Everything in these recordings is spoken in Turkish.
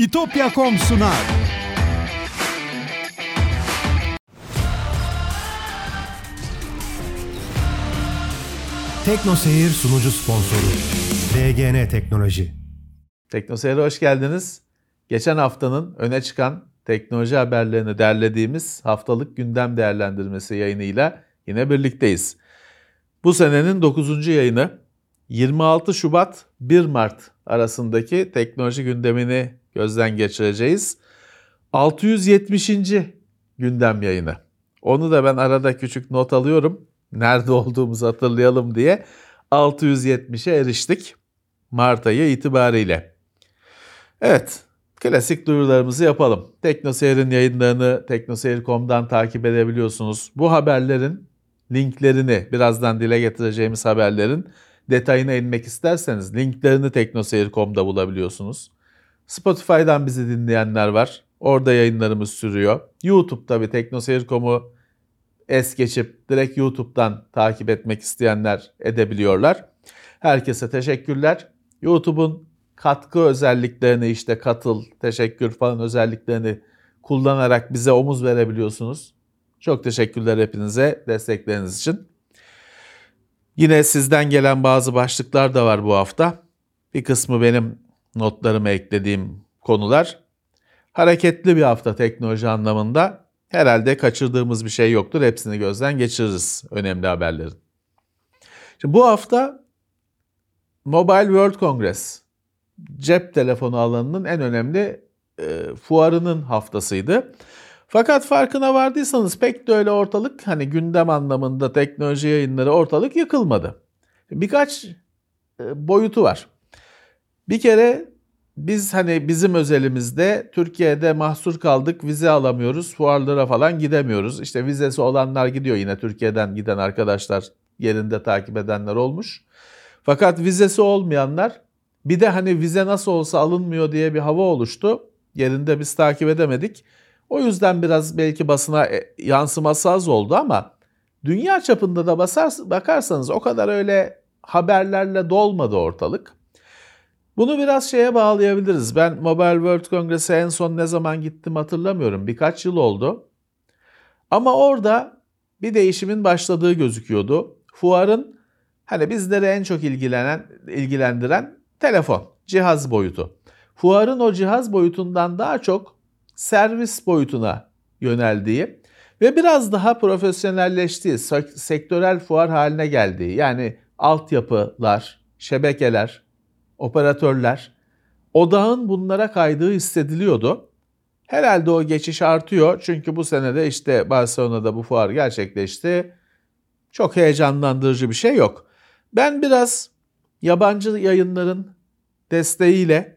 İtopya.com sunar. Tekno Seyir sunucu sponsoru DGN Teknoloji. Tekno Seyir'e hoş geldiniz. Geçen haftanın öne çıkan teknoloji haberlerini derlediğimiz haftalık gündem değerlendirmesi yayınıyla yine birlikteyiz. Bu senenin 9. yayını 26 Şubat 1 Mart arasındaki teknoloji gündemini gözden geçireceğiz. 670. gündem yayını. Onu da ben arada küçük not alıyorum. Nerede olduğumuzu hatırlayalım diye 670'e eriştik Mart ayı itibariyle. Evet, klasik duyurularımızı yapalım. TeknoSeyir'in yayınlarını teknoseyir.com'dan takip edebiliyorsunuz. Bu haberlerin linklerini, birazdan dile getireceğimiz haberlerin detayına inmek isterseniz linklerini teknoseyir.com'da bulabiliyorsunuz. Spotify'dan bizi dinleyenler var. Orada yayınlarımız sürüyor. YouTube'da bir teknoseyir.com'u es geçip direkt YouTube'dan takip etmek isteyenler edebiliyorlar. Herkese teşekkürler. YouTube'un katkı özelliklerini işte katıl, teşekkür falan özelliklerini kullanarak bize omuz verebiliyorsunuz. Çok teşekkürler hepinize destekleriniz için. Yine sizden gelen bazı başlıklar da var bu hafta. Bir kısmı benim notlarıma eklediğim konular. Hareketli bir hafta teknoloji anlamında. Herhalde kaçırdığımız bir şey yoktur. Hepsini gözden geçiririz önemli haberlerin. Şimdi bu hafta Mobile World Congress cep telefonu alanının en önemli e, fuarının haftasıydı. Fakat farkına vardıysanız pek de öyle ortalık hani gündem anlamında teknoloji yayınları ortalık yıkılmadı. Birkaç e, boyutu var. Bir kere biz hani bizim özelimizde Türkiye'de mahsur kaldık, vize alamıyoruz, fuarlara falan gidemiyoruz. İşte vizesi olanlar gidiyor yine Türkiye'den giden arkadaşlar yerinde takip edenler olmuş. Fakat vizesi olmayanlar bir de hani vize nasıl olsa alınmıyor diye bir hava oluştu. Yerinde biz takip edemedik. O yüzden biraz belki basına e, yansıması az oldu ama dünya çapında da basar, bakarsanız o kadar öyle haberlerle dolmadı ortalık. Bunu biraz şeye bağlayabiliriz. Ben Mobile World Congress'e en son ne zaman gittim hatırlamıyorum. Birkaç yıl oldu. Ama orada bir değişimin başladığı gözüküyordu. Fuarın hani bizleri en çok ilgilenen ilgilendiren telefon, cihaz boyutu. Fuarın o cihaz boyutundan daha çok servis boyutuna yöneldiği ve biraz daha profesyonelleştiği, sektörel fuar haline geldiği yani altyapılar, şebekeler, operatörler odağın bunlara kaydığı hissediliyordu. Herhalde o geçiş artıyor çünkü bu senede işte Barcelona'da bu fuar gerçekleşti. Çok heyecanlandırıcı bir şey yok. Ben biraz yabancı yayınların desteğiyle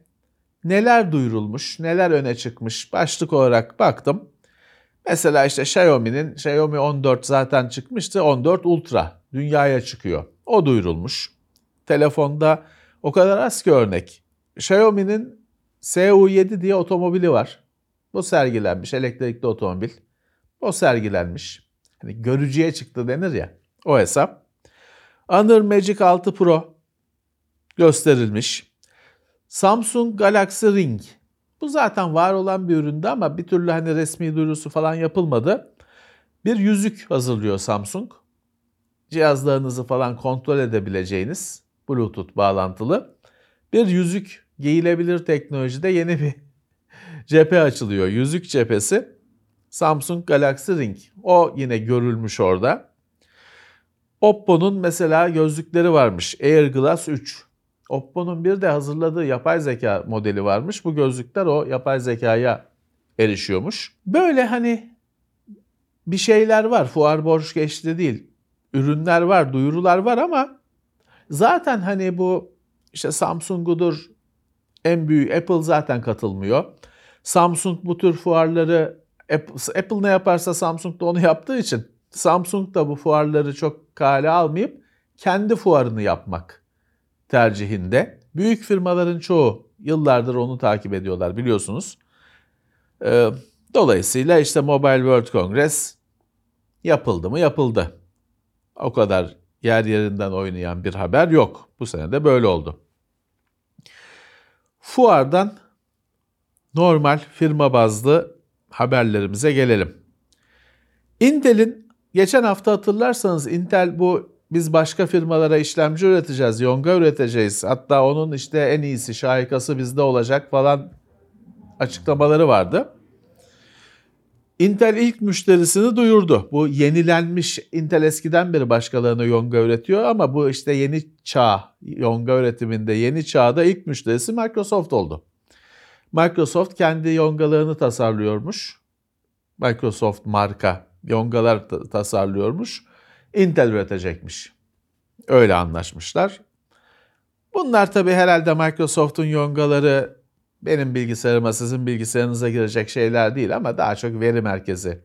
neler duyurulmuş, neler öne çıkmış başlık olarak baktım. Mesela işte Xiaomi'nin Xiaomi 14 zaten çıkmıştı. 14 Ultra dünyaya çıkıyor. O duyurulmuş. Telefonda o kadar az ki örnek. Xiaomi'nin SU7 diye otomobili var. Bu sergilenmiş. Elektrikli otomobil. O sergilenmiş. Hani görücüye çıktı denir ya. O hesap. Honor Magic 6 Pro gösterilmiş. Samsung Galaxy Ring. Bu zaten var olan bir üründü ama bir türlü hani resmi duyurusu falan yapılmadı. Bir yüzük hazırlıyor Samsung. Cihazlarınızı falan kontrol edebileceğiniz Bluetooth bağlantılı bir yüzük giyilebilir teknolojide yeni bir cephe açılıyor. Yüzük cephesi Samsung Galaxy Ring. O yine görülmüş orada. Oppo'nun mesela gözlükleri varmış. AirGlass 3. Oppo'nun bir de hazırladığı yapay zeka modeli varmış. Bu gözlükler o yapay zekaya erişiyormuş. Böyle hani bir şeyler var. Fuar borç geçti değil. Ürünler var, duyurular var ama zaten hani bu işte Samsung'udur en büyük Apple zaten katılmıyor. Samsung bu tür fuarları Apple, Apple ne yaparsa Samsung da onu yaptığı için Samsung da bu fuarları çok kale almayıp kendi fuarını yapmak tercihinde. Büyük firmaların çoğu yıllardır onu takip ediyorlar biliyorsunuz. Ee, dolayısıyla işte Mobile World Congress yapıldı mı yapıldı. O kadar yer yerinden oynayan bir haber yok. Bu sene de böyle oldu. Fuardan normal firma bazlı haberlerimize gelelim. Intel'in geçen hafta hatırlarsanız Intel bu biz başka firmalara işlemci üreteceğiz, yonga üreteceğiz. Hatta onun işte en iyisi, şahikası bizde olacak falan açıklamaları vardı. Intel ilk müşterisini duyurdu. Bu yenilenmiş Intel eskiden beri başkalarına yonga üretiyor ama bu işte yeni çağ yonga üretiminde yeni çağda ilk müşterisi Microsoft oldu. Microsoft kendi yongalarını tasarlıyormuş. Microsoft marka yongalar tasarlıyormuş. Intel üretecekmiş. Öyle anlaşmışlar. Bunlar tabii herhalde Microsoft'un yongaları benim bilgisayarıma sizin bilgisayarınıza girecek şeyler değil ama daha çok veri merkezi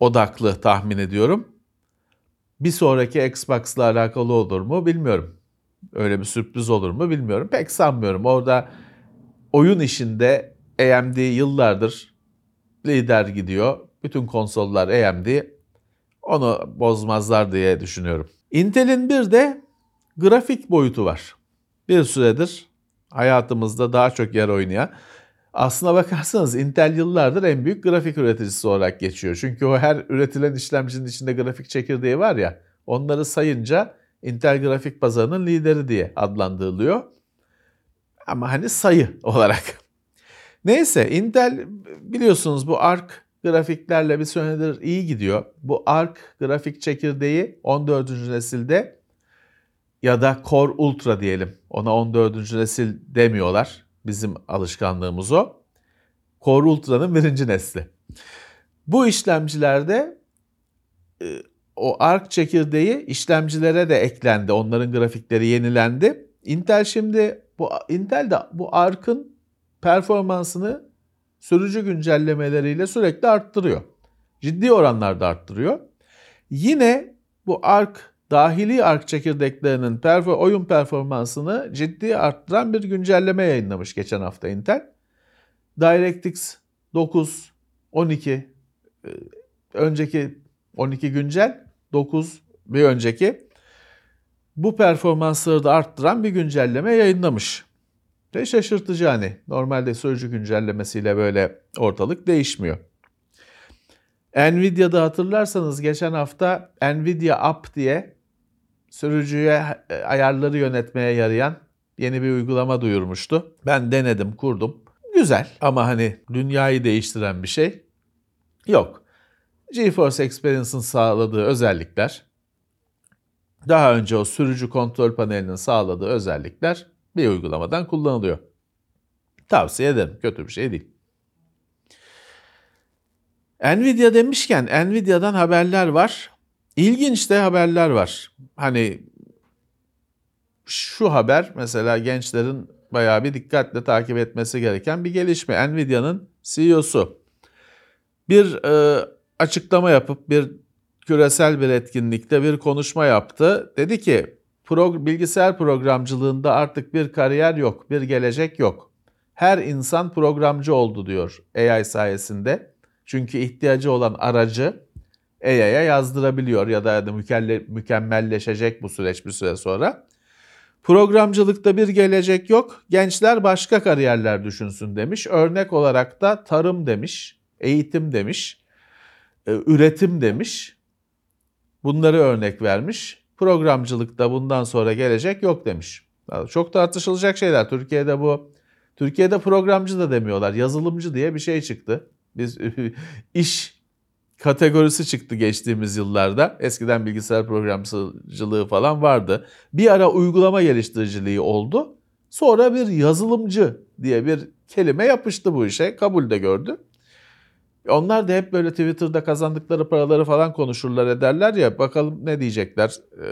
odaklı tahmin ediyorum. Bir sonraki Xbox'la alakalı olur mu bilmiyorum. Öyle bir sürpriz olur mu bilmiyorum. Pek sanmıyorum. Orada oyun işinde AMD yıllardır lider gidiyor. Bütün konsollar AMD. Onu bozmazlar diye düşünüyorum. Intel'in bir de grafik boyutu var. Bir süredir hayatımızda daha çok yer oynayan. Aslına bakarsanız Intel yıllardır en büyük grafik üreticisi olarak geçiyor. Çünkü o her üretilen işlemcinin içinde grafik çekirdeği var ya, onları sayınca Intel grafik pazarının lideri diye adlandırılıyor. Ama hani sayı olarak. Neyse Intel biliyorsunuz bu ARC grafiklerle bir süredir iyi gidiyor. Bu ARC grafik çekirdeği 14. nesilde ya da Core Ultra diyelim. Ona 14. nesil demiyorlar. Bizim alışkanlığımız o. Core Ultra'nın birinci nesli. Bu işlemcilerde e, o ARC çekirdeği işlemcilere de eklendi. Onların grafikleri yenilendi. Intel şimdi bu Intel de bu ARC'ın performansını sürücü güncellemeleriyle sürekli arttırıyor. Ciddi oranlarda arttırıyor. Yine bu ARC dahili ARC çekirdeklerinin perfor oyun performansını ciddi arttıran bir güncelleme yayınlamış geçen hafta Intel. DirectX 9, 12, e, önceki 12 güncel, 9 bir önceki bu performansları da arttıran bir güncelleme yayınlamış. Ve şaşırtıcı hani. Normalde sürücü güncellemesiyle böyle ortalık değişmiyor. Nvidia'da hatırlarsanız geçen hafta Nvidia App diye sürücüye e, ayarları yönetmeye yarayan yeni bir uygulama duyurmuştu. Ben denedim, kurdum. Güzel ama hani dünyayı değiştiren bir şey yok. GeForce Experience'ın sağladığı özellikler, daha önce o sürücü kontrol panelinin sağladığı özellikler bir uygulamadan kullanılıyor. Tavsiye ederim. Kötü bir şey değil. Nvidia demişken Nvidia'dan haberler var. İlginç de haberler var. Hani şu haber mesela gençlerin bayağı bir dikkatle takip etmesi gereken bir gelişme. Nvidia'nın CEO'su bir e, açıklama yapıp bir küresel bir etkinlikte bir konuşma yaptı. Dedi ki Pro, bilgisayar programcılığında artık bir kariyer yok, bir gelecek yok. Her insan programcı oldu diyor AI sayesinde. Çünkü ihtiyacı olan aracı AI'ya yazdırabiliyor ya da mükemmelleşecek bu süreç bir süre sonra. Programcılıkta bir gelecek yok. Gençler başka kariyerler düşünsün demiş. Örnek olarak da tarım demiş, eğitim demiş, e, üretim demiş. Bunları örnek vermiş programcılıkta bundan sonra gelecek yok demiş. Çok tartışılacak şeyler. Türkiye'de bu Türkiye'de programcı da demiyorlar. Yazılımcı diye bir şey çıktı. Biz iş kategorisi çıktı geçtiğimiz yıllarda. Eskiden bilgisayar programcılığı falan vardı. Bir ara uygulama geliştiriciliği oldu. Sonra bir yazılımcı diye bir kelime yapıştı bu işe. Kabul de gördü. Onlar da hep böyle Twitter'da kazandıkları paraları falan konuşurlar ederler ya bakalım ne diyecekler e,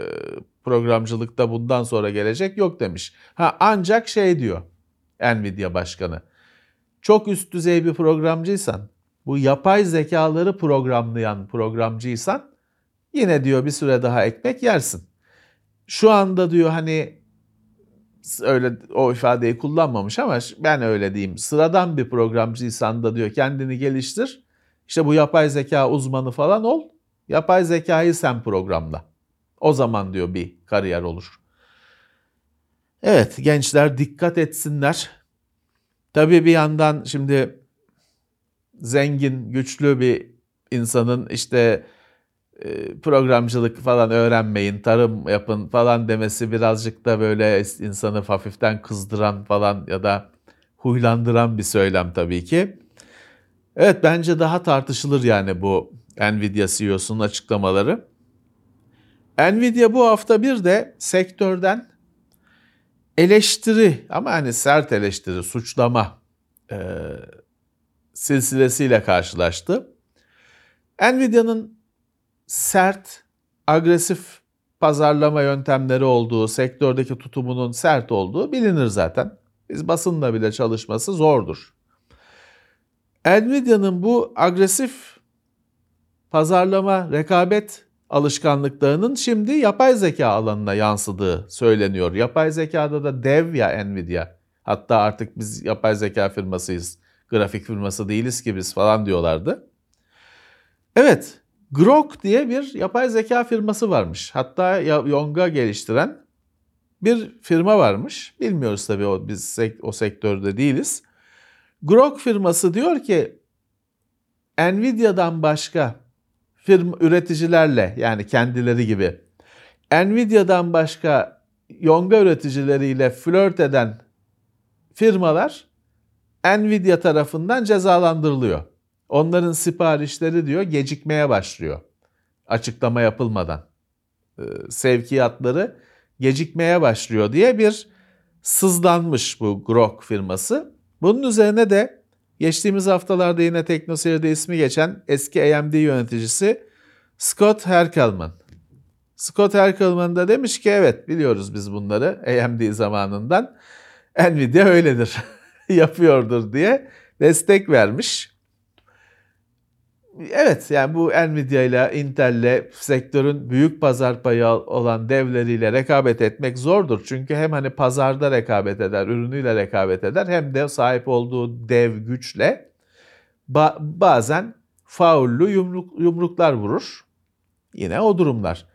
programcılıkta bundan sonra gelecek yok demiş. Ha ancak şey diyor Nvidia başkanı çok üst düzey bir programcıysan bu yapay zekaları programlayan programcıysan yine diyor bir süre daha ekmek yersin. Şu anda diyor hani öyle o ifadeyi kullanmamış ama ben öyle diyeyim. Sıradan bir programcıysan da diyor kendini geliştir. İşte bu yapay zeka uzmanı falan ol. Yapay zekayı sen programla. O zaman diyor bir kariyer olur. Evet gençler dikkat etsinler. Tabii bir yandan şimdi zengin, güçlü bir insanın işte e, programcılık falan öğrenmeyin, tarım yapın falan demesi birazcık da böyle insanı hafiften kızdıran falan ya da huylandıran bir söylem tabii ki. Evet bence daha tartışılır yani bu Nvidia CEO'sunun açıklamaları. Nvidia bu hafta bir de sektörden eleştiri ama hani sert eleştiri, suçlama e, silsilesiyle karşılaştı. Nvidia'nın sert, agresif pazarlama yöntemleri olduğu, sektördeki tutumunun sert olduğu bilinir zaten. Biz basınla bile çalışması zordur. Nvidia'nın bu agresif pazarlama, rekabet alışkanlıklarının şimdi yapay zeka alanına yansıdığı söyleniyor. Yapay zekada da dev ya Nvidia. Hatta artık biz yapay zeka firmasıyız, grafik firması değiliz ki biz falan diyorlardı. Evet, Grok diye bir yapay zeka firması varmış. Hatta Yonga geliştiren bir firma varmış. Bilmiyoruz tabii o biz o sektörde değiliz. Grok firması diyor ki Nvidia'dan başka firma üreticilerle yani kendileri gibi Nvidia'dan başka Yonga üreticileriyle flört eden firmalar Nvidia tarafından cezalandırılıyor. Onların siparişleri diyor gecikmeye başlıyor. Açıklama yapılmadan. Ee, sevkiyatları gecikmeye başlıyor diye bir sızlanmış bu Grok firması. Bunun üzerine de geçtiğimiz haftalarda yine TeknoSeyir'de ismi geçen eski AMD yöneticisi Scott Herkelman. Scott Herkelman da demiş ki evet biliyoruz biz bunları AMD zamanından. Nvidia öyledir, yapıyordur diye destek vermiş. Evet yani bu Nvidia ile Intel ile sektörün büyük pazar payı olan devleriyle rekabet etmek zordur. Çünkü hem hani pazarda rekabet eder, ürünüyle rekabet eder hem de sahip olduğu dev güçle ba- bazen faullü yumruk, yumruklar vurur. Yine o durumlar.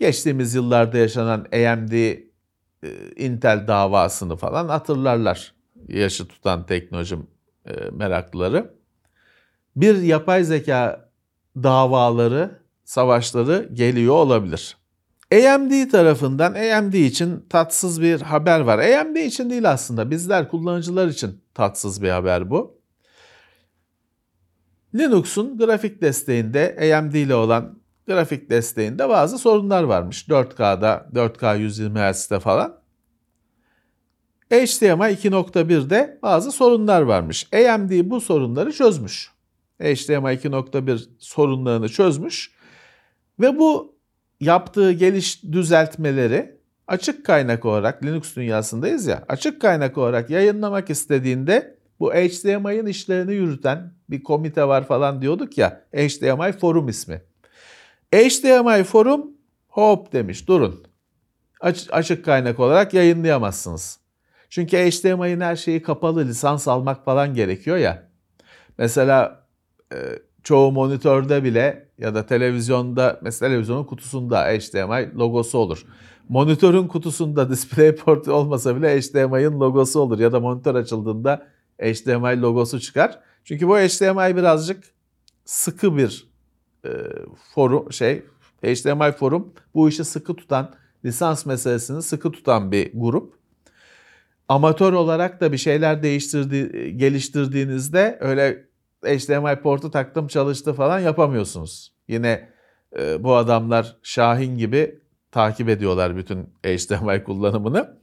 Geçtiğimiz yıllarda yaşanan AMD e, Intel davasını falan hatırlarlar. Yaşı tutan teknoloji e, meraklıları bir yapay zeka davaları, savaşları geliyor olabilir. AMD tarafından AMD için tatsız bir haber var. AMD için değil aslında bizler kullanıcılar için tatsız bir haber bu. Linux'un grafik desteğinde AMD ile olan grafik desteğinde bazı sorunlar varmış. 4K'da, 4K 120 Hz'de falan. HDMI 2.1'de bazı sorunlar varmış. AMD bu sorunları çözmüş. HDMI 2.1 sorunlarını çözmüş ve bu yaptığı geliş düzeltmeleri açık kaynak olarak Linux dünyasındayız ya açık kaynak olarak yayınlamak istediğinde bu HDMI'nin işlerini yürüten bir komite var falan diyorduk ya HDMI Forum ismi. HDMI Forum hop demiş durun. Aç, açık kaynak olarak yayınlayamazsınız. Çünkü HDMI'nin her şeyi kapalı lisans almak falan gerekiyor ya. Mesela e, çoğu monitörde bile ya da televizyonda mesela televizyonun kutusunda HDMI logosu olur. Monitörün kutusunda DisplayPort olmasa bile HDMI'nin logosu olur ya da monitör açıldığında HDMI logosu çıkar. Çünkü bu HDMI birazcık sıkı bir e, forum şey HDMI forum bu işi sıkı tutan lisans meselesini sıkı tutan bir grup. Amatör olarak da bir şeyler değiştirdi, geliştirdiğinizde öyle HDMI portu taktım çalıştı falan yapamıyorsunuz. Yine e, bu adamlar Şahin gibi takip ediyorlar bütün HDMI kullanımını.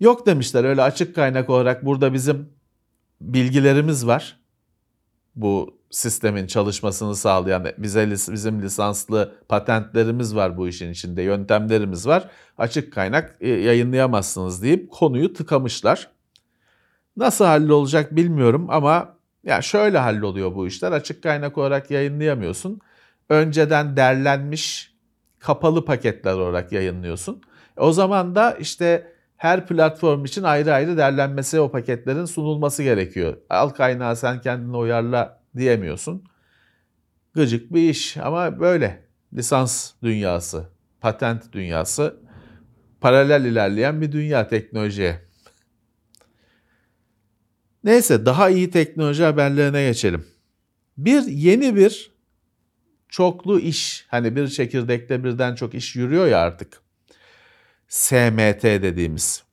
Yok demişler öyle açık kaynak olarak burada bizim bilgilerimiz var. Bu sistemin çalışmasını sağlayan bize bizim lisanslı patentlerimiz var bu işin içinde, yöntemlerimiz var. Açık kaynak e, yayınlayamazsınız deyip konuyu tıkamışlar. Nasıl hallolacak bilmiyorum ama ya şöyle halloluyor bu işler. Açık kaynak olarak yayınlayamıyorsun. Önceden derlenmiş kapalı paketler olarak yayınlıyorsun. O zaman da işte her platform için ayrı ayrı derlenmesi o paketlerin sunulması gerekiyor. Al kaynağı sen kendine uyarla diyemiyorsun. Gıcık bir iş ama böyle. Lisans dünyası, patent dünyası, paralel ilerleyen bir dünya teknolojiye. Neyse daha iyi teknoloji haberlerine geçelim. Bir yeni bir çoklu iş hani bir çekirdekte birden çok iş yürüyor ya artık. SMT dediğimiz.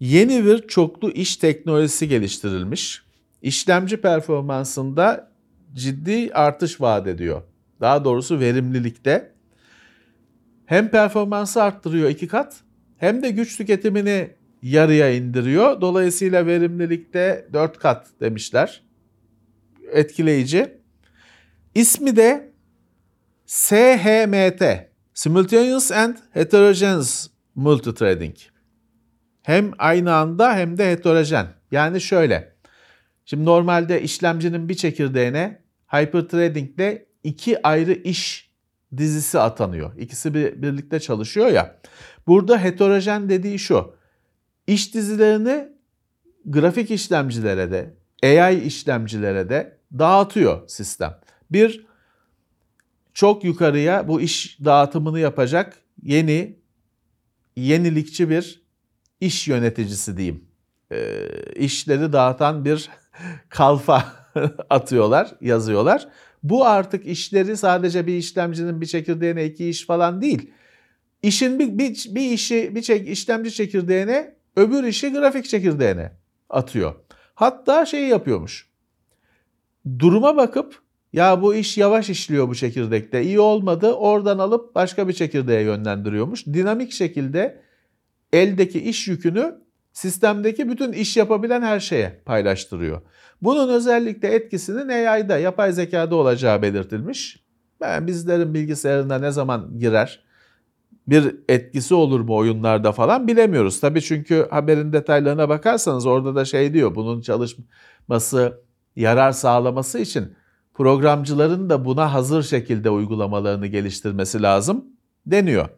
Yeni bir çoklu iş teknolojisi geliştirilmiş. İşlemci performansında ciddi artış vaat ediyor. Daha doğrusu verimlilikte. Hem performansı arttırıyor iki kat hem de güç tüketimini yarıya indiriyor. Dolayısıyla verimlilikte 4 kat demişler. Etkileyici. İsmi de SHMT. Simultaneous and Heterogeneous Multithreading. Hem aynı anda hem de heterojen. Yani şöyle. Şimdi normalde işlemcinin bir çekirdeğine hyperthreading ile iki ayrı iş dizisi atanıyor. İkisi bir, birlikte çalışıyor ya. Burada heterojen dediği şu. İş dizilerini grafik işlemcilere de, AI işlemcilere de dağıtıyor sistem. Bir çok yukarıya bu iş dağıtımını yapacak yeni yenilikçi bir iş yöneticisi diyeyim. E, işleri dağıtan bir kalfa atıyorlar, yazıyorlar. Bu artık işleri sadece bir işlemcinin bir çekirdeğine iki iş falan değil. İşin bir, bir, bir işi bir çek, işlemci çekirdeğine öbür işi grafik çekirdeğine atıyor. Hatta şeyi yapıyormuş. Duruma bakıp ya bu iş yavaş işliyor bu çekirdekte iyi olmadı oradan alıp başka bir çekirdeğe yönlendiriyormuş. Dinamik şekilde eldeki iş yükünü sistemdeki bütün iş yapabilen her şeye paylaştırıyor. Bunun özellikle etkisinin AI'da, yapay zekada olacağı belirtilmiş. Ben bizlerin bilgisayarına ne zaman girer, bir etkisi olur mu oyunlarda falan bilemiyoruz. Tabii çünkü haberin detaylarına bakarsanız orada da şey diyor, bunun çalışması, yarar sağlaması için programcıların da buna hazır şekilde uygulamalarını geliştirmesi lazım deniyor.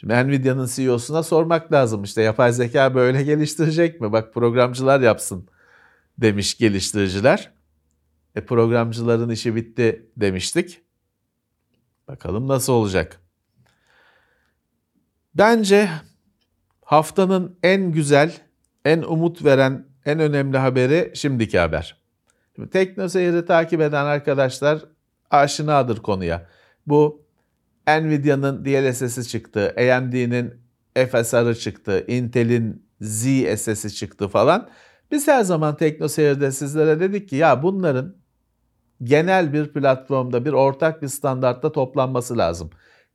Şimdi Nvidia'nın CEO'suna sormak lazım işte yapay zeka böyle geliştirecek mi? Bak programcılar yapsın demiş geliştiriciler. E programcıların işi bitti demiştik. Bakalım nasıl olacak. Bence haftanın en güzel, en umut veren, en önemli haberi şimdiki haber. Şimdi Teknoseyir'i takip eden arkadaşlar aşinadır konuya. Bu Nvidia'nın DLSS'i çıktı, AMD'nin FSR'ı çıktı, Intel'in ZSS'i çıktı falan. Biz her zaman TeknoSeyir'de sizlere dedik ki ya bunların genel bir platformda bir ortak bir standartta toplanması lazım.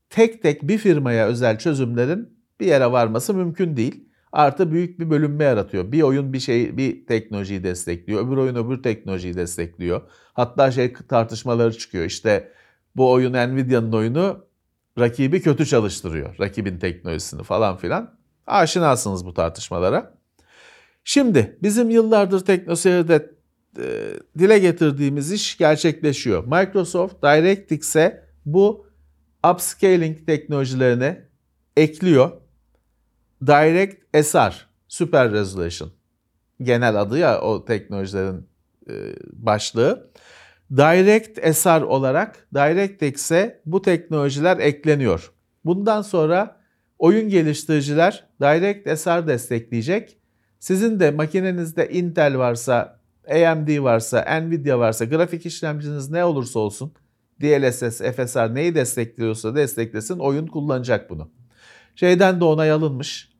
Tek tek bir firmaya özel çözümlerin bir yere varması mümkün değil. Artı büyük bir bölünme yaratıyor. Bir oyun bir şey bir teknolojiyi destekliyor. Öbür oyun öbür teknolojiyi destekliyor. Hatta şey tartışmaları çıkıyor. İşte bu oyun Nvidia'nın oyunu rakibi kötü çalıştırıyor. Rakibin teknolojisini falan filan. Aşinasınız bu tartışmalara. Şimdi bizim yıllardır TeknoSeyir'de e, dile getirdiğimiz iş gerçekleşiyor. Microsoft DirectX'e bu upscaling teknolojilerini ekliyor. Direct SR, Super Resolution. Genel adı ya o teknolojilerin e, başlığı. Direct SR olarak DirectX'e bu teknolojiler ekleniyor. Bundan sonra oyun geliştiriciler Direct SR destekleyecek sizin de makinenizde Intel varsa, AMD varsa, Nvidia varsa, grafik işlemciniz ne olursa olsun, DLSS, FSR neyi destekliyorsa desteklesin, oyun kullanacak bunu. Şeyden de onay alınmış.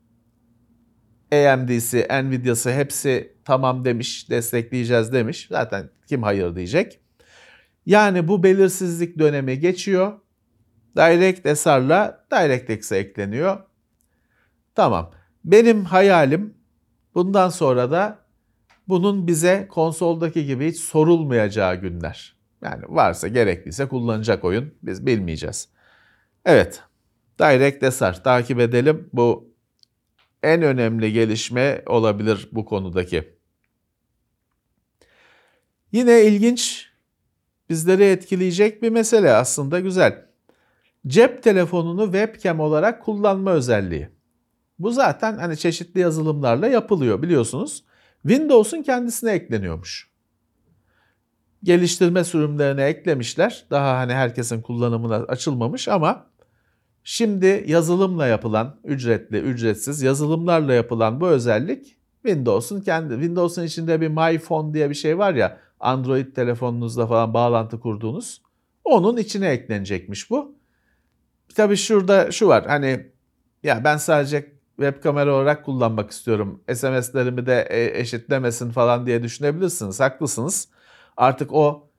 AMD'si, Nvidia'sı hepsi tamam demiş, destekleyeceğiz demiş. Zaten kim hayır diyecek. Yani bu belirsizlik dönemi geçiyor. Direct SR'la DirectX'e ekleniyor. Tamam. Benim hayalim Bundan sonra da bunun bize konsoldaki gibi hiç sorulmayacağı günler. Yani varsa gerekliyse kullanacak oyun biz bilmeyeceğiz. Evet. Direct SR takip edelim. Bu en önemli gelişme olabilir bu konudaki. Yine ilginç, bizleri etkileyecek bir mesele aslında güzel. Cep telefonunu webcam olarak kullanma özelliği. Bu zaten hani çeşitli yazılımlarla yapılıyor biliyorsunuz. Windows'un kendisine ekleniyormuş. Geliştirme sürümlerine eklemişler. Daha hani herkesin kullanımına açılmamış ama şimdi yazılımla yapılan, ücretli, ücretsiz yazılımlarla yapılan bu özellik Windows'un kendi Windows'un içinde bir My Phone diye bir şey var ya Android telefonunuzla falan bağlantı kurduğunuz. Onun içine eklenecekmiş bu. Tabii şurada şu var. Hani ya ben sadece web kamera olarak kullanmak istiyorum. SMS'lerimi de e, eşitlemesin falan diye düşünebilirsiniz. Haklısınız. Artık o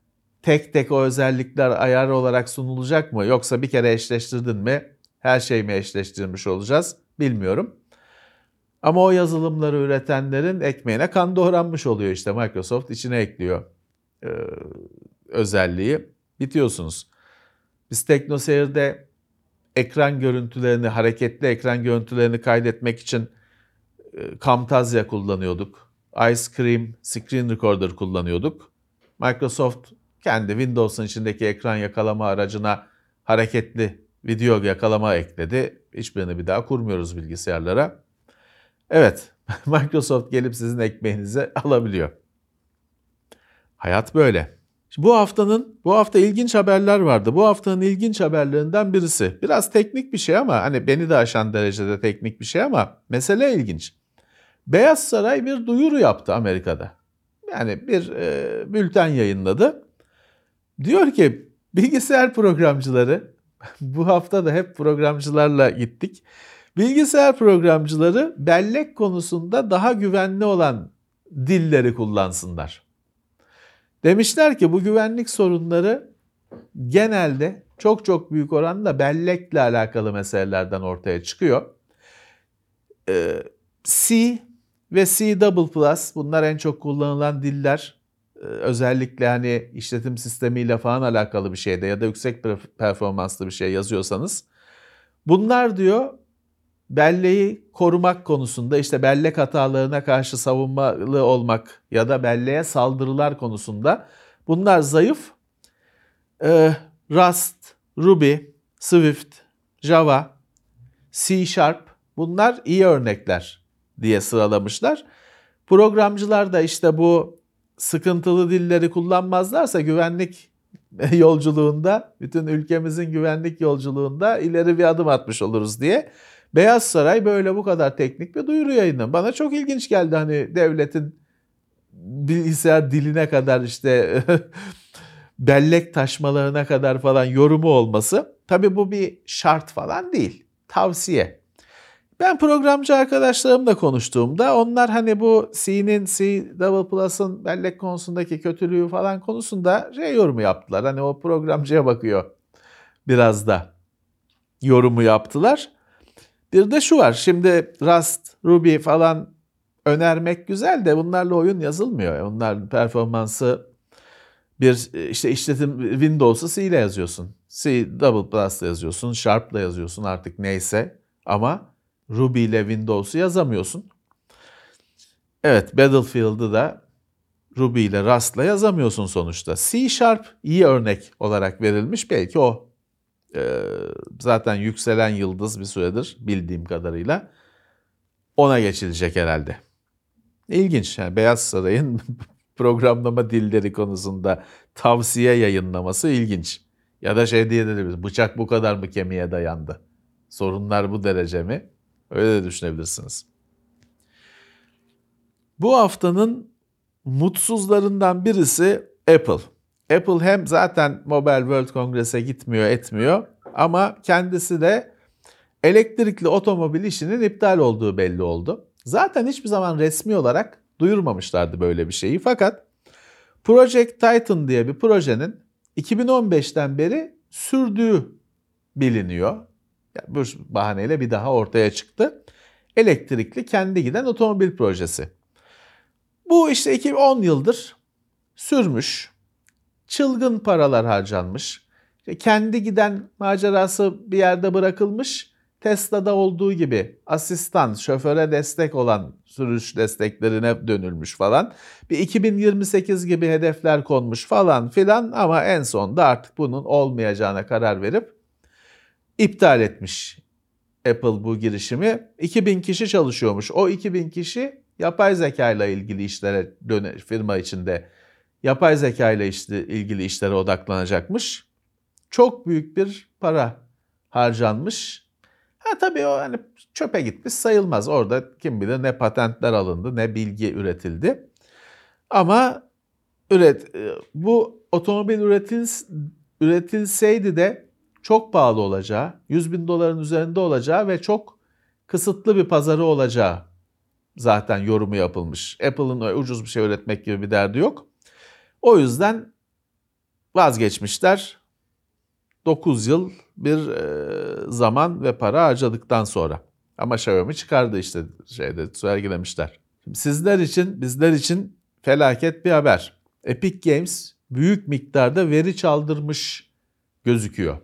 tek tek o özellikler ayar olarak sunulacak mı? Yoksa bir kere eşleştirdin mi her şey mi eşleştirmiş olacağız? Bilmiyorum. Ama o yazılımları üretenlerin ekmeğine kan doğranmış oluyor işte Microsoft içine ekliyor e, özelliği. Bitiyorsunuz. Biz TeknoSeyir'de ekran görüntülerini, hareketli ekran görüntülerini kaydetmek için e, Camtasia kullanıyorduk. Ice Cream Screen Recorder kullanıyorduk. Microsoft kendi Windows'un içindeki ekran yakalama aracına hareketli video yakalama ekledi. Hiçbirini bir daha kurmuyoruz bilgisayarlara. Evet, Microsoft gelip sizin ekmeğinizi alabiliyor. Hayat böyle. Bu haftanın bu hafta ilginç haberler vardı. Bu haftanın ilginç haberlerinden birisi. Biraz teknik bir şey ama hani beni de aşan derecede teknik bir şey ama mesele ilginç. Beyaz Saray bir duyuru yaptı Amerika'da. Yani bir e, bülten yayınladı. Diyor ki bilgisayar programcıları bu hafta da hep programcılarla gittik. Bilgisayar programcıları bellek konusunda daha güvenli olan dilleri kullansınlar. Demişler ki bu güvenlik sorunları genelde çok çok büyük oranda bellekle alakalı meselelerden ortaya çıkıyor. Ee, C ve C bunlar en çok kullanılan diller. Ee, özellikle hani işletim sistemiyle falan alakalı bir şeyde ya da yüksek performanslı bir şey yazıyorsanız. Bunlar diyor belleği korumak konusunda işte bellek hatalarına karşı savunmalı olmak ya da belleğe saldırılar konusunda bunlar zayıf. Ee, Rust, Ruby, Swift, Java, C Sharp bunlar iyi örnekler diye sıralamışlar. Programcılar da işte bu sıkıntılı dilleri kullanmazlarsa güvenlik yolculuğunda, bütün ülkemizin güvenlik yolculuğunda ileri bir adım atmış oluruz diye Beyaz Saray böyle bu kadar teknik bir duyuru yayınladı. Bana çok ilginç geldi hani devletin bilgisayar diline kadar işte bellek taşmalarına kadar falan yorumu olması. Tabii bu bir şart falan değil. Tavsiye. Ben programcı arkadaşlarımla konuştuğumda onlar hani bu C'nin C Double Plus'ın bellek konusundaki kötülüğü falan konusunda şey yorumu yaptılar. Hani o programcıya bakıyor biraz da yorumu yaptılar. Bir de şu var. Şimdi Rust, Ruby falan önermek güzel de bunlarla oyun yazılmıyor. Bunların performansı bir işte işletim Windows'u C ile yazıyorsun. C Double Plus'la yazıyorsun, Sharp'la yazıyorsun artık neyse ama Ruby ile Windows'u yazamıyorsun. Evet Battlefield'ı da Ruby ile Rust'la yazamıyorsun sonuçta. C Sharp iyi örnek olarak verilmiş. Belki o zaten yükselen yıldız bir süredir bildiğim kadarıyla. Ona geçilecek herhalde. İlginç. Yani Beyaz Saray'ın programlama dilleri konusunda tavsiye yayınlaması ilginç. Ya da şey diyebiliriz. Bıçak bu kadar mı kemiğe dayandı? Sorunlar bu derece mi? Öyle de düşünebilirsiniz. Bu haftanın mutsuzlarından birisi Apple. Apple hem zaten Mobile World Congress'e gitmiyor etmiyor ama kendisi de elektrikli otomobil işinin iptal olduğu belli oldu. Zaten hiçbir zaman resmi olarak duyurmamışlardı böyle bir şeyi fakat Project Titan diye bir projenin 2015'ten beri sürdüğü biliniyor. Yani bu bahaneyle bir daha ortaya çıktı. Elektrikli kendi giden otomobil projesi. Bu işte 2010 yıldır sürmüş çılgın paralar harcanmış. kendi giden macerası bir yerde bırakılmış. Tesla'da olduğu gibi asistan, şoföre destek olan sürüş desteklerine dönülmüş falan. Bir 2028 gibi hedefler konmuş falan filan ama en sonunda artık bunun olmayacağına karar verip iptal etmiş Apple bu girişimi. 2000 kişi çalışıyormuş. O 2000 kişi yapay zeka ile ilgili işlere döne, firma içinde yapay zeka ile işte ilgili işlere odaklanacakmış. Çok büyük bir para harcanmış. Ha tabii o hani çöpe gitmiş sayılmaz. Orada kim bilir ne patentler alındı ne bilgi üretildi. Ama üret e, bu otomobil üretils, üretilseydi de çok pahalı olacağı, 100 bin doların üzerinde olacağı ve çok kısıtlı bir pazarı olacağı zaten yorumu yapılmış. Apple'ın ucuz bir şey üretmek gibi bir derdi yok. O yüzden vazgeçmişler. 9 yıl bir e, zaman ve para harcadıktan sonra. Ama Xiaomi çıkardı işte şeyde sergilemişler. Sizler için, bizler için felaket bir haber. Epic Games büyük miktarda veri çaldırmış gözüküyor.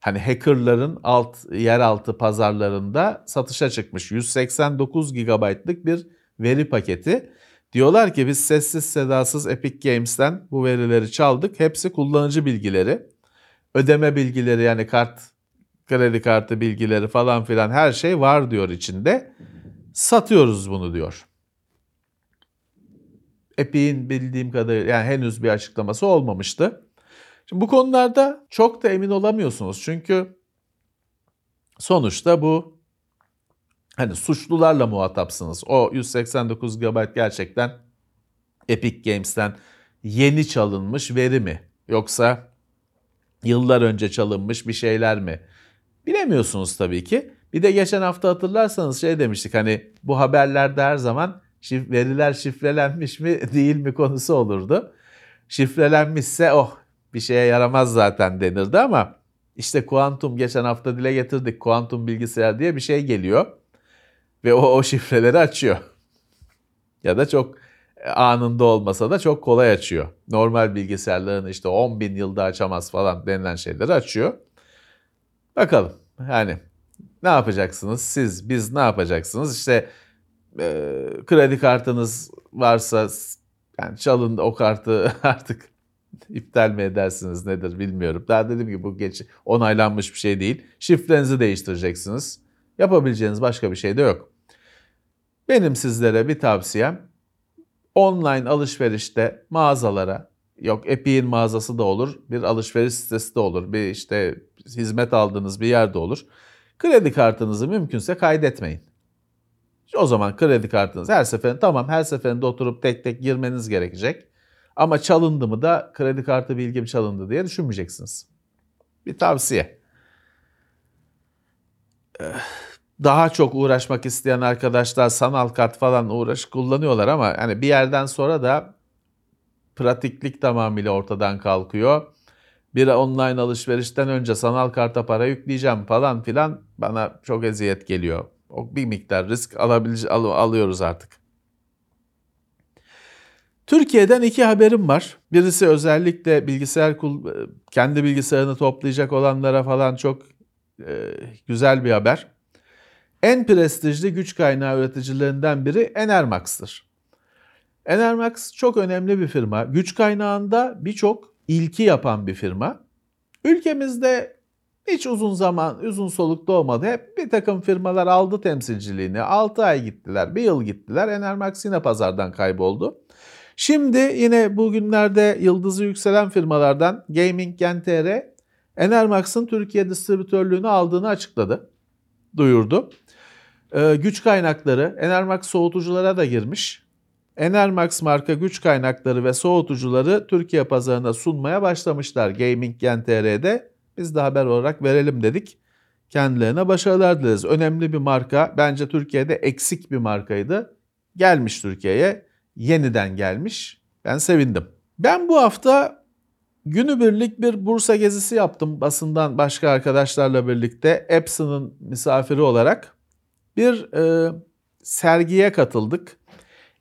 Hani hackerların alt yeraltı pazarlarında satışa çıkmış 189 GB'lık bir veri paketi. Diyorlar ki biz sessiz sedasız Epic Games'ten bu verileri çaldık. Hepsi kullanıcı bilgileri, ödeme bilgileri yani kart, kredi kartı bilgileri falan filan her şey var diyor içinde. Satıyoruz bunu diyor. Epic'in bildiğim kadarıyla yani henüz bir açıklaması olmamıştı. Şimdi bu konularda çok da emin olamıyorsunuz. Çünkü sonuçta bu hani suçlularla muhatapsınız. O 189 GB gerçekten Epic Games'ten yeni çalınmış veri mi? Yoksa yıllar önce çalınmış bir şeyler mi? Bilemiyorsunuz tabii ki. Bir de geçen hafta hatırlarsanız şey demiştik hani bu haberlerde her zaman şif veriler şifrelenmiş mi değil mi konusu olurdu. Şifrelenmişse oh bir şeye yaramaz zaten denirdi ama işte kuantum geçen hafta dile getirdik. Kuantum bilgisayar diye bir şey geliyor ve o, o şifreleri açıyor. Ya da çok anında olmasa da çok kolay açıyor. Normal bilgisayarların işte 10 bin yılda açamaz falan denilen şeyleri açıyor. Bakalım yani ne yapacaksınız siz biz ne yapacaksınız işte e, kredi kartınız varsa yani çalın o kartı artık iptal mi edersiniz nedir bilmiyorum. Daha dedim ki bu geç onaylanmış bir şey değil. Şifrenizi değiştireceksiniz. Yapabileceğiniz başka bir şey de yok. Benim sizlere bir tavsiyem online alışverişte mağazalara yok Epic'in mağazası da olur, bir alışveriş sitesi de olur, bir işte hizmet aldığınız bir yerde olur. Kredi kartınızı mümkünse kaydetmeyin. O zaman kredi kartınız her seferinde tamam her seferinde oturup tek tek girmeniz gerekecek. Ama çalındı mı da kredi kartı bilgim çalındı diye düşünmeyeceksiniz. Bir tavsiye. Daha çok uğraşmak isteyen arkadaşlar sanal kart falan uğraş kullanıyorlar ama hani bir yerden sonra da pratiklik tamamıyla ortadan kalkıyor. Bir online alışverişten önce sanal karta para yükleyeceğim falan filan bana çok eziyet geliyor. O bir miktar risk alabil al alıyoruz artık. Türkiye'den iki haberim var. Birisi özellikle bilgisayar kendi bilgisayarını toplayacak olanlara falan çok e, güzel bir haber. En prestijli güç kaynağı üreticilerinden biri Enermax'tır. Enermax çok önemli bir firma. Güç kaynağında birçok ilki yapan bir firma. Ülkemizde hiç uzun zaman, uzun solukta olmadı. Hep bir takım firmalar aldı temsilciliğini. 6 ay gittiler, 1 yıl gittiler. Enermax yine pazardan kayboldu. Şimdi yine bugünlerde yıldızı yükselen firmalardan Gaming Gen.tr Enermax'ın Türkiye distribütörlüğünü aldığını açıkladı, duyurdu. Ee, güç kaynakları Enermax soğutuculara da girmiş. Enermax marka güç kaynakları ve soğutucuları Türkiye pazarına sunmaya başlamışlar Gaming Gen.tr'de. Biz de haber olarak verelim dedik. Kendilerine başarılar dileriz. Önemli bir marka. Bence Türkiye'de eksik bir markaydı. Gelmiş Türkiye'ye yeniden gelmiş. Ben sevindim. Ben bu hafta günübirlik bir Bursa gezisi yaptım basından başka arkadaşlarla birlikte. Epson'ın misafiri olarak bir e, sergiye katıldık.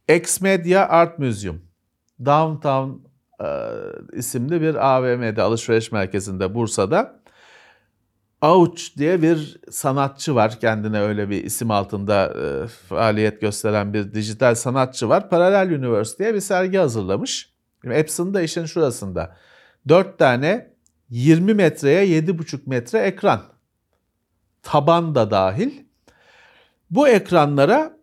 X-Media Art Museum. Downtown e, isimli bir AVM'de, alışveriş merkezinde Bursa'da. Auç diye bir sanatçı var. Kendine öyle bir isim altında e, faaliyet gösteren bir dijital sanatçı var. Paralel Universe diye bir sergi hazırlamış. Epson da işin şurasında. 4 tane 20 metreye 7,5 metre ekran. Taban da dahil. Bu ekranlara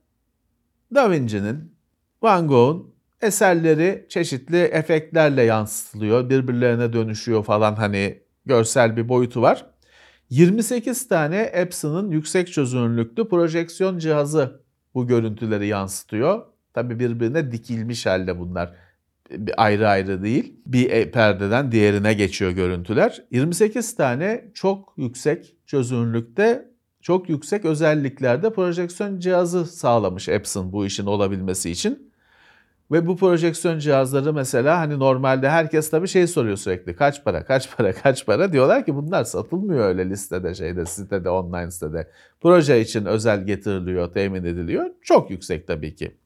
Da Vinci'nin, Van Gogh'un eserleri çeşitli efektlerle yansıtılıyor. Birbirlerine dönüşüyor falan hani görsel bir boyutu var. 28 tane Epson'ın yüksek çözünürlüklü projeksiyon cihazı bu görüntüleri yansıtıyor. Tabi birbirine dikilmiş halde bunlar. Ayrı ayrı değil. Bir e, perdeden diğerine geçiyor görüntüler. 28 tane çok yüksek çözünürlükte, çok yüksek özelliklerde projeksiyon cihazı sağlamış Epson bu işin olabilmesi için. Ve bu projeksiyon cihazları mesela hani normalde herkes tabii şey soruyor sürekli. Kaç para, kaç para, kaç para? Diyorlar ki bunlar satılmıyor öyle listede, şeyde, sitede, online sitede. Proje için özel getiriliyor, temin ediliyor. Çok yüksek tabii ki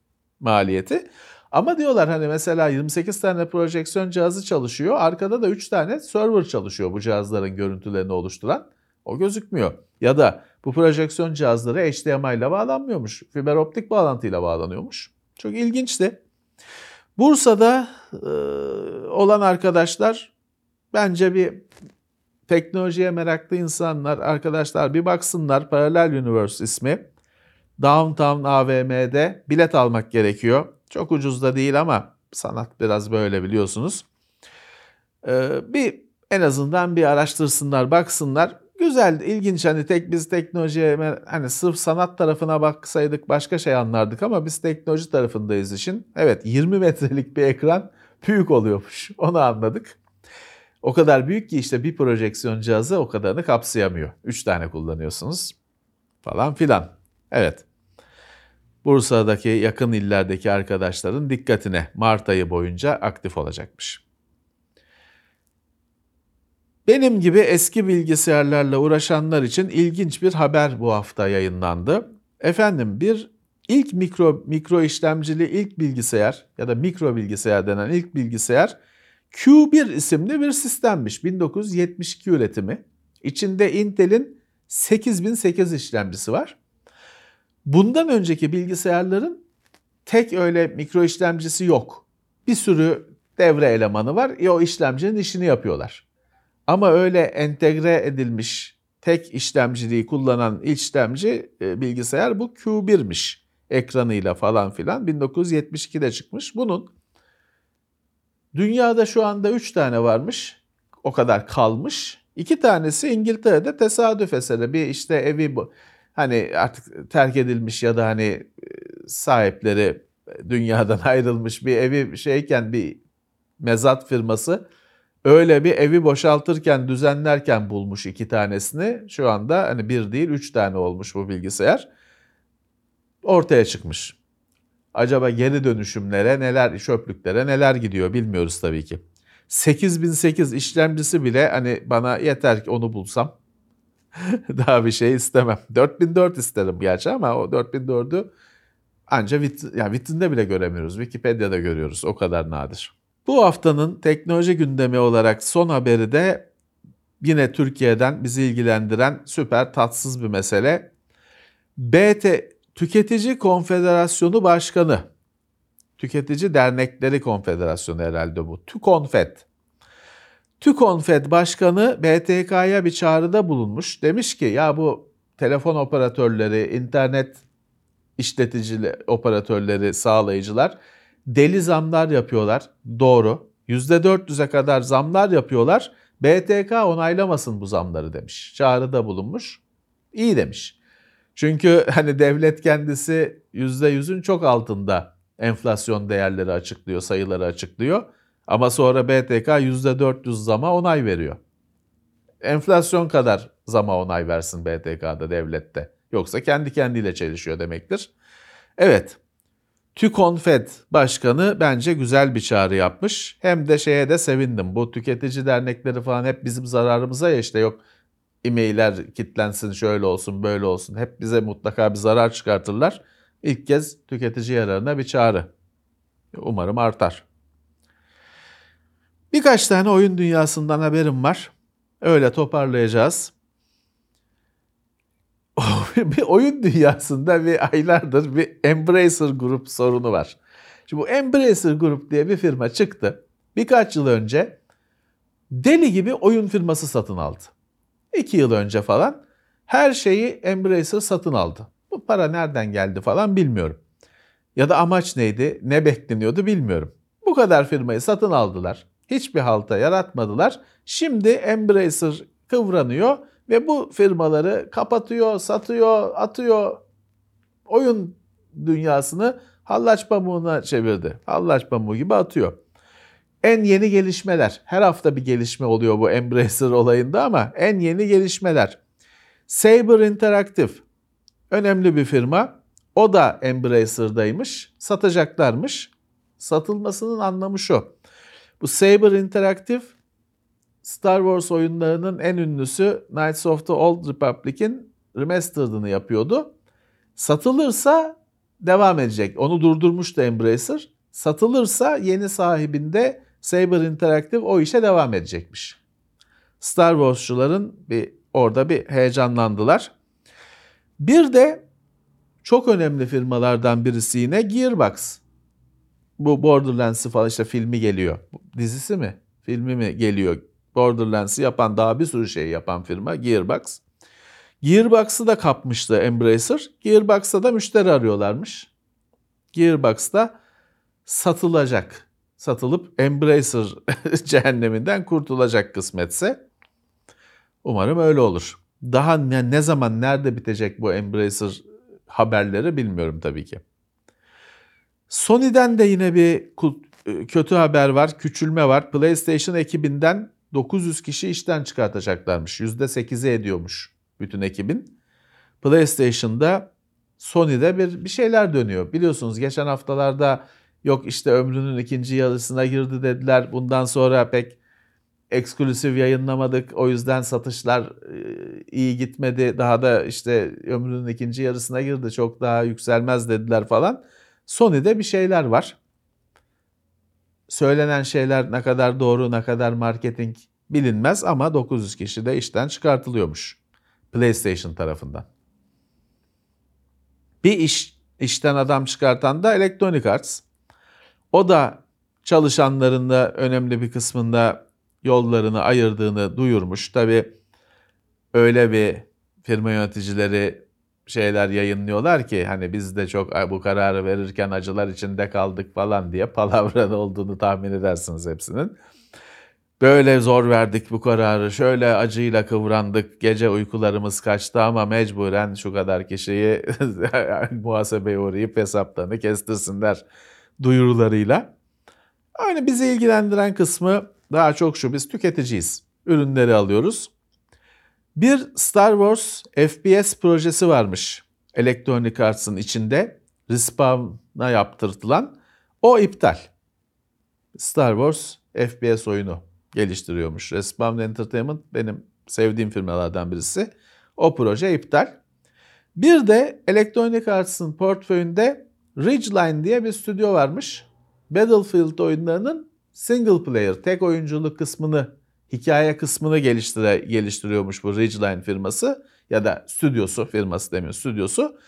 maliyeti. Ama diyorlar hani mesela 28 tane projeksiyon cihazı çalışıyor. Arkada da 3 tane server çalışıyor bu cihazların görüntülerini oluşturan. O gözükmüyor. Ya da bu projeksiyon cihazları HDMI ile bağlanmıyormuş. Fiber optik bağlantıyla bağlanıyormuş. Çok ilginçti. Bursa'da e, olan arkadaşlar bence bir teknolojiye meraklı insanlar, arkadaşlar bir baksınlar. Parallel Universe ismi. Downtown AVM'de bilet almak gerekiyor. Çok ucuz da değil ama sanat biraz böyle biliyorsunuz. Ee, bir en azından bir araştırsınlar, baksınlar. Güzel, ilginç hani tek biz teknolojiye hani sırf sanat tarafına baksaydık başka şey anlardık ama biz teknoloji tarafındayız işin. Evet 20 metrelik bir ekran büyük oluyormuş. Onu anladık. O kadar büyük ki işte bir projeksiyon cihazı o kadarını kapsayamıyor. 3 tane kullanıyorsunuz falan filan. Evet. Bursa'daki yakın illerdeki arkadaşların dikkatine Mart ayı boyunca aktif olacakmış. Benim gibi eski bilgisayarlarla uğraşanlar için ilginç bir haber bu hafta yayınlandı. Efendim bir ilk mikro mikro işlemcili ilk bilgisayar ya da mikro bilgisayar denen ilk bilgisayar Q1 isimli bir sistemmiş. 1972 üretimi. İçinde Intel'in 8008 işlemcisi var. Bundan önceki bilgisayarların tek öyle mikro işlemcisi yok. Bir sürü devre elemanı var. E o işlemcinin işini yapıyorlar. Ama öyle entegre edilmiş tek işlemciliği kullanan işlemci e, bilgisayar bu Q1'miş. Ekranıyla falan filan 1972'de çıkmış. Bunun dünyada şu anda 3 tane varmış. O kadar kalmış. İki tanesi İngiltere'de tesadüf eseri bir işte evi bu. Hani artık terk edilmiş ya da hani e, sahipleri dünyadan ayrılmış bir evi şeyken bir mezat firması öyle bir evi boşaltırken, düzenlerken bulmuş iki tanesini. Şu anda hani bir değil üç tane olmuş bu bilgisayar. Ortaya çıkmış. Acaba geri dönüşümlere neler, çöplüklere neler gidiyor bilmiyoruz tabii ki. 8008 işlemcisi bile hani bana yeter ki onu bulsam. Daha bir şey istemem. 4004 isterim gerçi ama o 4004'ü ancak vit, yani vitrinde bile göremiyoruz. Wikipedia'da görüyoruz. O kadar nadir. Bu haftanın teknoloji gündemi olarak son haberi de yine Türkiye'den bizi ilgilendiren süper tatsız bir mesele. BT Tüketici Konfederasyonu Başkanı, Tüketici Dernekleri Konfederasyonu herhalde bu, TÜKONFED. TÜKONFED Başkanı BTK'ya bir çağrıda bulunmuş. Demiş ki ya bu telefon operatörleri, internet işleticileri, operatörleri, sağlayıcılar deli zamlar yapıyorlar. Doğru. %400'e kadar zamlar yapıyorlar. BTK onaylamasın bu zamları demiş. Çağrıda bulunmuş. İyi demiş. Çünkü hani devlet kendisi %100'ün çok altında enflasyon değerleri açıklıyor, sayıları açıklıyor. Ama sonra BTK %400 zama onay veriyor. Enflasyon kadar zama onay versin BTK'da devlette. Yoksa kendi kendiyle çelişiyor demektir. Evet, TÜKONFED Başkanı bence güzel bir çağrı yapmış. Hem de şeye de sevindim. Bu tüketici dernekleri falan hep bizim zararımıza ya işte yok e-mailler kitlensin şöyle olsun böyle olsun. Hep bize mutlaka bir zarar çıkartırlar. İlk kez tüketici yararına bir çağrı. Umarım artar. Birkaç tane oyun dünyasından haberim var. Öyle toparlayacağız. bir oyun dünyasında bir aylardır bir Embracer Group sorunu var. Şimdi bu Embracer Group diye bir firma çıktı. Birkaç yıl önce deli gibi oyun firması satın aldı. İki yıl önce falan her şeyi Embracer satın aldı. Bu para nereden geldi falan bilmiyorum. Ya da amaç neydi, ne bekleniyordu bilmiyorum. Bu kadar firmayı satın aldılar. Hiçbir halta yaratmadılar. Şimdi Embracer kıvranıyor Ve bu firmaları kapatıyor, satıyor, atıyor. Oyun dünyasını hallaç pamuğuna çevirdi. Hallaç pamuğu gibi atıyor. En yeni gelişmeler. Her hafta bir gelişme oluyor bu Embracer olayında ama en yeni gelişmeler. Saber Interactive önemli bir firma. O da Embracer'daymış. Satacaklarmış. Satılmasının anlamı şu. Bu Saber Interactive Star Wars oyunlarının en ünlüsü Knights of the Old Republic'in remastered'ını yapıyordu. Satılırsa devam edecek. Onu durdurmuştu Embracer. Satılırsa yeni sahibinde Saber Interactive o işe devam edecekmiş. Star Wars'çuların bir orada bir heyecanlandılar. Bir de çok önemli firmalardan birisi yine Gearbox. Bu Borderlands'ı falan işte filmi geliyor. Dizisi mi? Filmi mi geliyor? Borderlands'ı yapan daha bir sürü şey yapan firma Gearbox. Gearbox'ı da kapmıştı Embracer. Gearbox'ta da müşteri arıyorlarmış. Gearbox'ta satılacak. Satılıp Embracer cehenneminden kurtulacak kısmetse. Umarım öyle olur. Daha ne, ne zaman nerede bitecek bu Embracer haberleri bilmiyorum tabii ki. Sony'den de yine bir kötü haber var, küçülme var. PlayStation ekibinden 900 kişi işten çıkartacaklarmış. %8'i ediyormuş bütün ekibin. PlayStation'da Sony'de bir, bir şeyler dönüyor. Biliyorsunuz geçen haftalarda yok işte ömrünün ikinci yarısına girdi dediler. Bundan sonra pek eksklusif yayınlamadık. O yüzden satışlar iyi gitmedi. Daha da işte ömrünün ikinci yarısına girdi. Çok daha yükselmez dediler falan. Sony'de bir şeyler var. Söylenen şeyler ne kadar doğru, ne kadar marketing bilinmez ama 900 kişi de işten çıkartılıyormuş PlayStation tarafından. Bir iş işten adam çıkartan da Electronic Arts. O da çalışanlarında önemli bir kısmında yollarını ayırdığını duyurmuş. Tabi öyle bir firma yöneticileri şeyler yayınlıyorlar ki hani biz de çok bu kararı verirken acılar içinde kaldık falan diye palavra olduğunu tahmin edersiniz hepsinin. Böyle zor verdik bu kararı, şöyle acıyla kıvrandık, gece uykularımız kaçtı ama mecburen şu kadar kişiyi muhasebeye uğrayıp hesaplarını kestirsinler duyurularıyla. Aynı bizi ilgilendiren kısmı daha çok şu, biz tüketiciyiz. Ürünleri alıyoruz. Bir Star Wars FPS projesi varmış Electronic Arts'ın içinde. Respawn'a yaptırtılan. O iptal. Star Wars FPS oyunu geliştiriyormuş. Respawn Entertainment benim sevdiğim firmalardan birisi. O proje iptal. Bir de Electronic Arts'ın portföyünde Ridgeline diye bir stüdyo varmış. Battlefield oyunlarının single player, tek oyunculuk kısmını, hikaye kısmını geliştire, geliştiriyormuş bu Ridgeline firması ya da stüdyosu, firması demiyor, stüdyosu.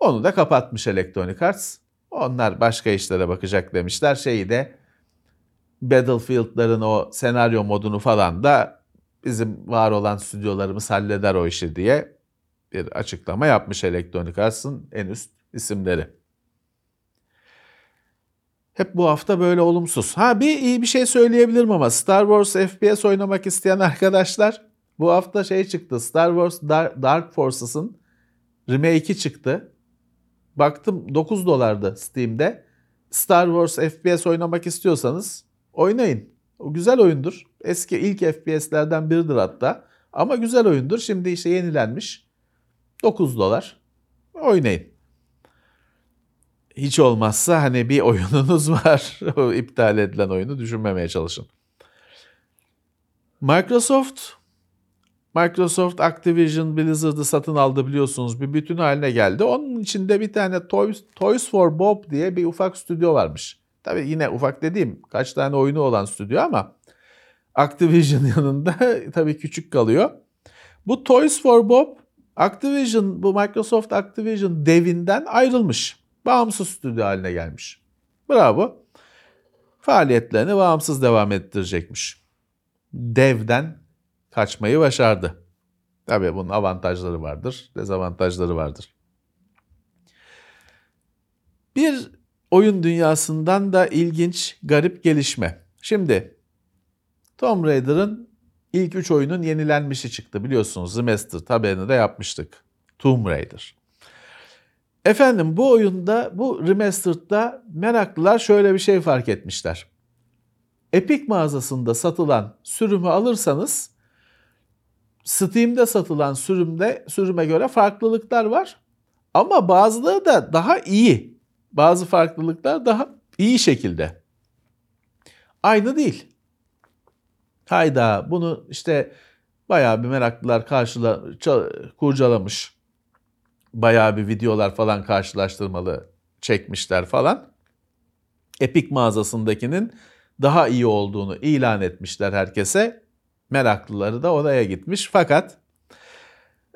Onu da kapatmış Electronic Arts. Onlar başka işlere bakacak demişler. Şeyi de Battlefield'ların o senaryo modunu falan da bizim var olan stüdyolarımız halleder o işi diye bir açıklama yapmış Electronic Arts'ın en üst isimleri. Hep bu hafta böyle olumsuz. Ha bir iyi bir şey söyleyebilirim ama Star Wars FPS oynamak isteyen arkadaşlar bu hafta şey çıktı. Star Wars Dark Forces'ın remake'i çıktı. Baktım 9 dolardı Steam'de. Star Wars FPS oynamak istiyorsanız oynayın. O güzel oyundur. Eski ilk FPS'lerden biridir hatta. Ama güzel oyundur. Şimdi işte yenilenmiş. 9 dolar. Oynayın. Hiç olmazsa hani bir oyununuz var. iptal edilen oyunu düşünmemeye çalışın. Microsoft Microsoft Activision Blizzard'ı satın aldı biliyorsunuz. Bir bütün haline geldi. Onun içinde bir tane Toys, Toys for Bob diye bir ufak stüdyo varmış. Tabii yine ufak dediğim kaç tane oyunu olan stüdyo ama Activision yanında tabii küçük kalıyor. Bu Toys for Bob Activision, bu Microsoft Activision devinden ayrılmış. Bağımsız stüdyo haline gelmiş. Bravo. Faaliyetlerini bağımsız devam ettirecekmiş. Devden kaçmayı başardı. Tabii bunun avantajları vardır, dezavantajları vardır. Bir oyun dünyasından da ilginç, garip gelişme. Şimdi Tomb Raider'ın ilk 3 oyunun yenilenmişi çıktı biliyorsunuz. Remastered haberini de yapmıştık. Tomb Raider. Efendim bu oyunda bu remastered'da meraklılar şöyle bir şey fark etmişler. Epic mağazasında satılan sürümü alırsanız Steam'de satılan sürümde sürüme göre farklılıklar var. Ama bazıları da daha iyi. Bazı farklılıklar daha iyi şekilde. Aynı değil. Hayda bunu işte bayağı bir meraklılar karşıla, kurcalamış. Bayağı bir videolar falan karşılaştırmalı çekmişler falan. Epic mağazasındakinin daha iyi olduğunu ilan etmişler herkese. Meraklıları da oraya gitmiş. Fakat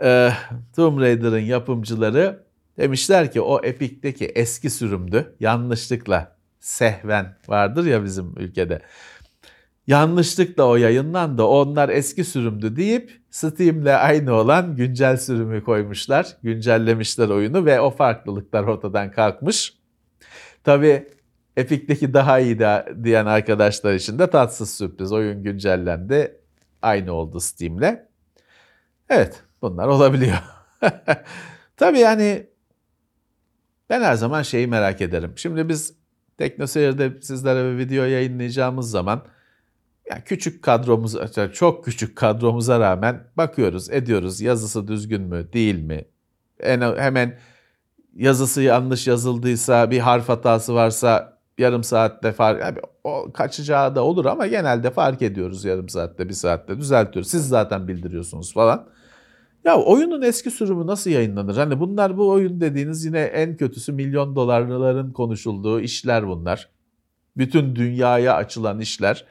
e, Tomb Raider'ın yapımcıları demişler ki o Epic'teki eski sürümdü. Yanlışlıkla sehven vardır ya bizim ülkede. Yanlışlıkla o yayınlandı. Onlar eski sürümdü deyip Steam'le aynı olan güncel sürümü koymuşlar. Güncellemişler oyunu ve o farklılıklar ortadan kalkmış. Tabii Epic'teki daha iyi de, diyen arkadaşlar için de tatsız sürpriz. Oyun güncellendi. Aynı oldu Steam'le. Evet bunlar olabiliyor. Tabii yani ben her zaman şeyi merak ederim. Şimdi biz TeknoSeyir'de sizlere bir video yayınlayacağımız zaman ya küçük kadromuz, çok küçük kadromuza rağmen bakıyoruz, ediyoruz. Yazısı düzgün mü, değil mi? En, hemen yazısı yanlış yazıldıysa, bir harf hatası varsa yarım saatte fark, yani o kaçacağı da olur ama genelde fark ediyoruz yarım saatte, bir saatte düzeltiyoruz. Siz zaten bildiriyorsunuz falan. Ya oyunun eski sürümü nasıl yayınlanır? Hani bunlar bu oyun dediğiniz yine en kötüsü milyon dolarların konuşulduğu işler bunlar. Bütün dünyaya açılan işler.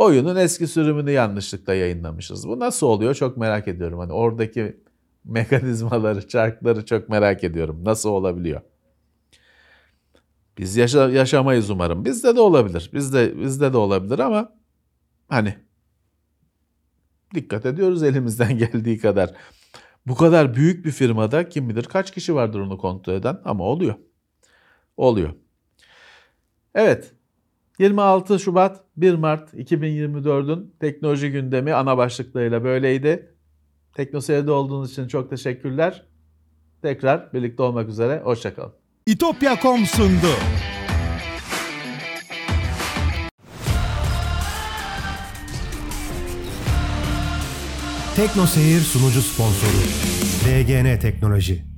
Oyunun eski sürümünü yanlışlıkla yayınlamışız. Bu nasıl oluyor çok merak ediyorum. Hani oradaki mekanizmaları, çarkları çok merak ediyorum. Nasıl olabiliyor? Biz yaşa, yaşamayız umarım. Bizde de olabilir. Bizde bizde de olabilir ama hani dikkat ediyoruz elimizden geldiği kadar. Bu kadar büyük bir firmada kim bilir kaç kişi vardır onu kontrol eden ama oluyor. Oluyor. Evet. 26 Şubat 1 Mart 2024'ün teknoloji gündemi ana başlıklarıyla böyleydi. Teknoseyir'de olduğunuz için çok teşekkürler. Tekrar birlikte olmak üzere. Hoşçakalın. İtopya.com sundu. Tekno Seyir sunucu sponsoru DGN Teknoloji.